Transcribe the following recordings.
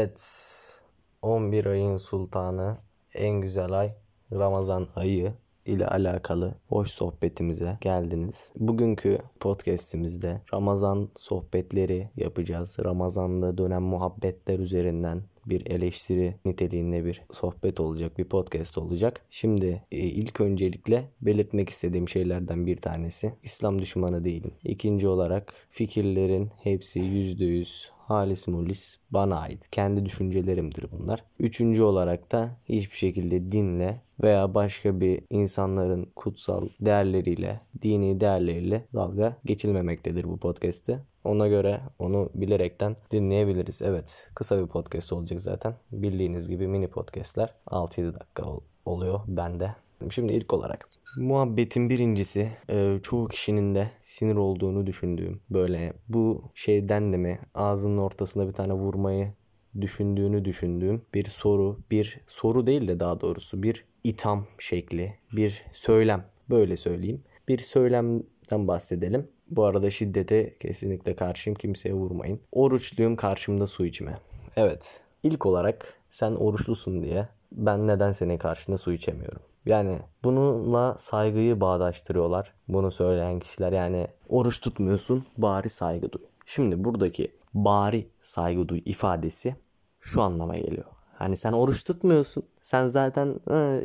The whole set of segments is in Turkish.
Evet 11 ayın sultanı en güzel ay Ramazan ayı ile alakalı hoş sohbetimize geldiniz. Bugünkü podcast'imizde Ramazan sohbetleri yapacağız. Ramazan'da dönen muhabbetler üzerinden bir eleştiri niteliğinde bir sohbet olacak, bir podcast olacak. Şimdi e, ilk öncelikle belirtmek istediğim şeylerden bir tanesi İslam düşmanı değilim. İkinci olarak fikirlerin hepsi %100 halis mulis bana ait. Kendi düşüncelerimdir bunlar. Üçüncü olarak da hiçbir şekilde dinle veya başka bir insanların kutsal değerleriyle, dini değerleriyle dalga geçilmemektedir bu podcast'te. Ona göre onu bilerekten dinleyebiliriz. Evet kısa bir podcast olacak zaten. Bildiğiniz gibi mini podcastler 6-7 dakika ol- oluyor bende. Şimdi ilk olarak muhabbetin birincisi e, çoğu kişinin de sinir olduğunu düşündüğüm böyle bu şeyden de mi ağzının ortasına bir tane vurmayı düşündüğünü düşündüğüm bir soru bir soru değil de daha doğrusu bir itham şekli bir söylem böyle söyleyeyim bir söylemden bahsedelim. Bu arada şiddete kesinlikle karşıyım kimseye vurmayın. Oruçluyum karşımda su içme. Evet ilk olarak sen oruçlusun diye ben neden senin karşında su içemiyorum? Yani bununla saygıyı bağdaştırıyorlar. Bunu söyleyen kişiler yani oruç tutmuyorsun bari saygı duy. Şimdi buradaki bari saygı duy ifadesi şu anlama geliyor. Hani sen oruç tutmuyorsun. Sen zaten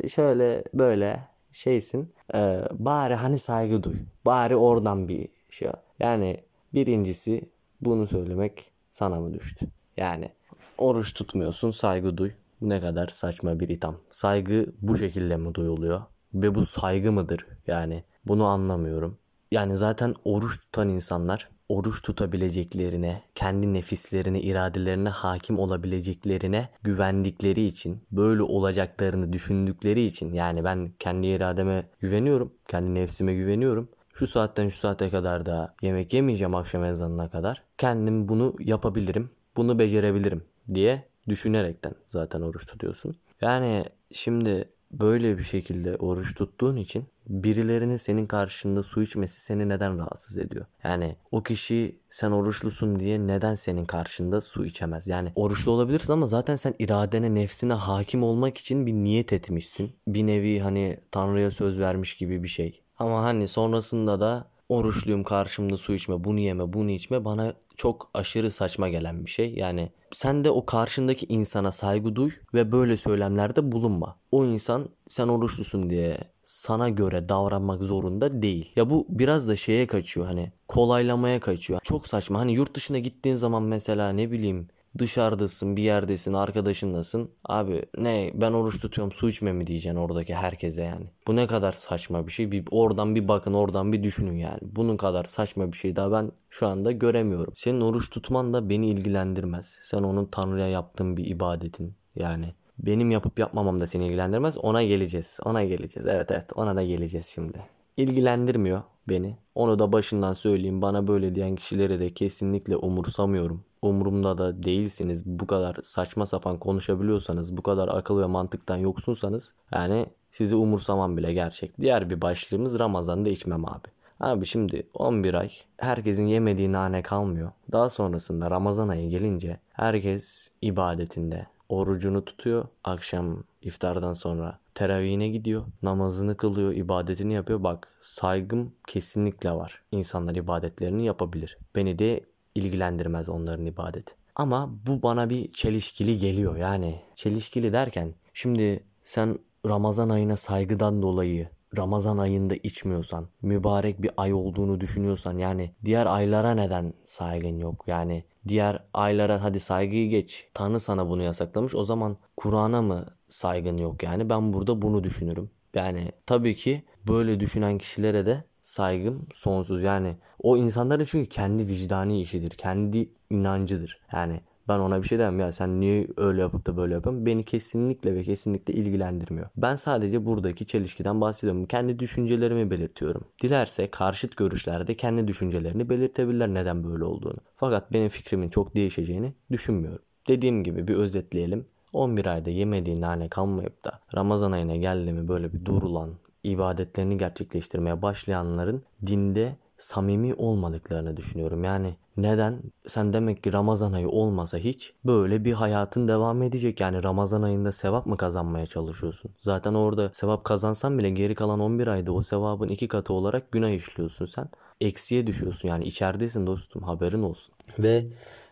şöyle böyle şeysin. Ee, bari hani saygı duy. Bari oradan bir şey. Yani birincisi bunu söylemek sana mı düştü? Yani oruç tutmuyorsun saygı duy. Ne kadar saçma bir itham. Saygı bu şekilde mi duyuluyor? Ve bu saygı mıdır? Yani bunu anlamıyorum. Yani zaten oruç tutan insanlar oruç tutabileceklerine, kendi nefislerine, iradelerine hakim olabileceklerine güvendikleri için, böyle olacaklarını düşündükleri için yani ben kendi irademe güveniyorum, kendi nefsime güveniyorum. Şu saatten şu saate kadar da yemek yemeyeceğim akşam ezanına kadar. Kendim bunu yapabilirim, bunu becerebilirim diye düşünerekten zaten oruç tutuyorsun. Yani şimdi böyle bir şekilde oruç tuttuğun için birilerinin senin karşında su içmesi seni neden rahatsız ediyor? Yani o kişi sen oruçlusun diye neden senin karşında su içemez? Yani oruçlu olabilirsin ama zaten sen iradene, nefsine hakim olmak için bir niyet etmişsin. Bir nevi hani Tanrı'ya söz vermiş gibi bir şey. Ama hani sonrasında da oruçluyum karşımda su içme, bunu yeme, bunu içme bana çok aşırı saçma gelen bir şey. Yani sen de o karşındaki insana saygı duy ve böyle söylemlerde bulunma. O insan sen oruçlusun diye sana göre davranmak zorunda değil. Ya bu biraz da şeye kaçıyor hani kolaylamaya kaçıyor. Çok saçma. Hani yurt dışına gittiğin zaman mesela ne bileyim dışarıdasın bir yerdesin arkadaşınlasın abi ne ben oruç tutuyorum su içme mi diyeceksin oradaki herkese yani. Bu ne kadar saçma bir şey bir oradan bir bakın oradan bir düşünün yani. Bunun kadar saçma bir şey daha ben şu anda göremiyorum. Senin oruç tutman da beni ilgilendirmez. Sen onun Tanrı'ya yaptığın bir ibadetin yani. Benim yapıp yapmamam da seni ilgilendirmez. Ona geleceğiz. Ona geleceğiz. Evet evet ona da geleceğiz şimdi. İlgilendirmiyor beni. Onu da başından söyleyeyim. Bana böyle diyen kişileri de kesinlikle umursamıyorum umurumda da değilsiniz. Bu kadar saçma sapan konuşabiliyorsanız, bu kadar akıl ve mantıktan yoksunsanız yani sizi umursamam bile gerçek. Diğer bir başlığımız Ramazan'da içmem abi. Abi şimdi 11 ay herkesin yemediği nane kalmıyor. Daha sonrasında Ramazan ayı gelince herkes ibadetinde, orucunu tutuyor. Akşam iftardan sonra teravihine gidiyor. Namazını kılıyor, ibadetini yapıyor. Bak saygım kesinlikle var. İnsanlar ibadetlerini yapabilir. Beni de ilgilendirmez onların ibadeti. Ama bu bana bir çelişkili geliyor yani. Çelişkili derken şimdi sen Ramazan ayına saygıdan dolayı Ramazan ayında içmiyorsan, mübarek bir ay olduğunu düşünüyorsan yani diğer aylara neden saygın yok? Yani diğer aylara hadi saygıyı geç. Tanrı sana bunu yasaklamış. O zaman Kur'an'a mı saygın yok yani? Ben burada bunu düşünürüm. Yani tabii ki böyle düşünen kişilere de saygım sonsuz. Yani o insanların çünkü kendi vicdani işidir. Kendi inancıdır. Yani ben ona bir şey demem ya sen niye öyle yapıp da böyle yapıyorsun? Beni kesinlikle ve kesinlikle ilgilendirmiyor. Ben sadece buradaki çelişkiden bahsediyorum. Kendi düşüncelerimi belirtiyorum. Dilerse karşıt görüşlerde kendi düşüncelerini belirtebilirler neden böyle olduğunu. Fakat benim fikrimin çok değişeceğini düşünmüyorum. Dediğim gibi bir özetleyelim. 11 ayda yemediği nane kalmayıp da Ramazan ayına geldi mi böyle bir durulan, ibadetlerini gerçekleştirmeye başlayanların dinde samimi olmadıklarını düşünüyorum. Yani neden? Sen demek ki Ramazan ayı olmasa hiç böyle bir hayatın devam edecek. Yani Ramazan ayında sevap mı kazanmaya çalışıyorsun? Zaten orada sevap kazansan bile geri kalan 11 ayda o sevabın iki katı olarak günah işliyorsun sen. Eksiye düşüyorsun yani içeridesin dostum haberin olsun. Ve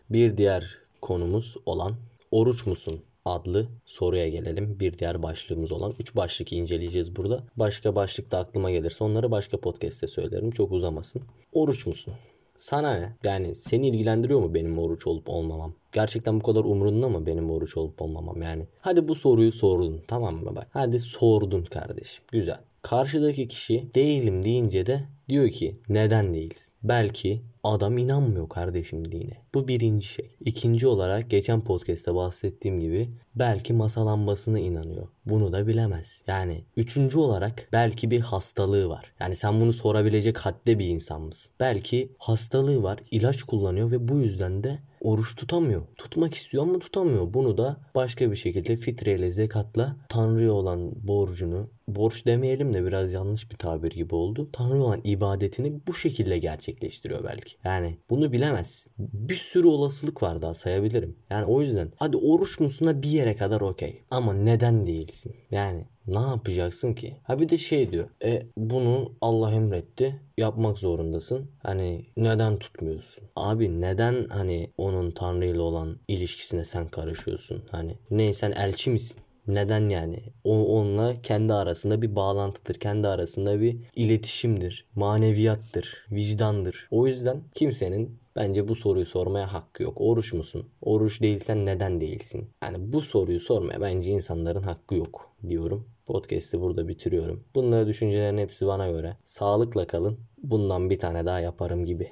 bir diğer konumuz olan oruç musun? Adlı soruya gelelim. Bir diğer başlığımız olan 3 başlık inceleyeceğiz burada. Başka başlık da aklıma gelirse onları başka podcast'te söylerim. Çok uzamasın. Oruç musun? Sana ne? Yani seni ilgilendiriyor mu benim oruç olup olmamam? Gerçekten bu kadar umrunda mı benim oruç olup olmamam yani? Hadi bu soruyu sordun tamam mı bak? Hadi sordun kardeşim. Güzel. Karşıdaki kişi değilim deyince de diyor ki neden değilsin? Belki adam inanmıyor kardeşim dine. Bu birinci şey. İkinci olarak geçen podcast'te bahsettiğim gibi belki masa lambasına inanıyor. Bunu da bilemez. Yani üçüncü olarak belki bir hastalığı var. Yani sen bunu sorabilecek hadde bir insan mısın? Belki hastalığı var, ilaç kullanıyor ve bu yüzden de oruç tutamıyor. Tutmak istiyor ama tutamıyor. Bunu da başka bir şekilde fitreyle, zekatla Tanrı'ya olan borcunu, borç demeyelim de biraz yanlış bir tabir gibi oldu. Tanrı'ya olan ibadetini bu şekilde gerçekleştiriyor belki. Yani bunu bilemezsin. Bir sürü olasılık var daha sayabilirim. Yani o yüzden hadi oruç musuna bir yere kadar okey. Ama neden değilsin? Yani ne yapacaksın ki? Ha bir de şey diyor. E bunu Allah emretti. Yapmak zorundasın. Hani neden tutmuyorsun? Abi neden hani onun Tanrı ile olan ilişkisine sen karışıyorsun? Hani ne sen elçi misin? Neden yani? O onunla kendi arasında bir bağlantıdır. Kendi arasında bir iletişimdir. Maneviyattır. Vicdandır. O yüzden kimsenin Bence bu soruyu sormaya hakkı yok. Oruç musun? Oruç değilsen neden değilsin? Yani bu soruyu sormaya bence insanların hakkı yok diyorum. Podcast'i burada bitiriyorum. Bunları düşüncelerin hepsi bana göre. Sağlıkla kalın. Bundan bir tane daha yaparım gibi.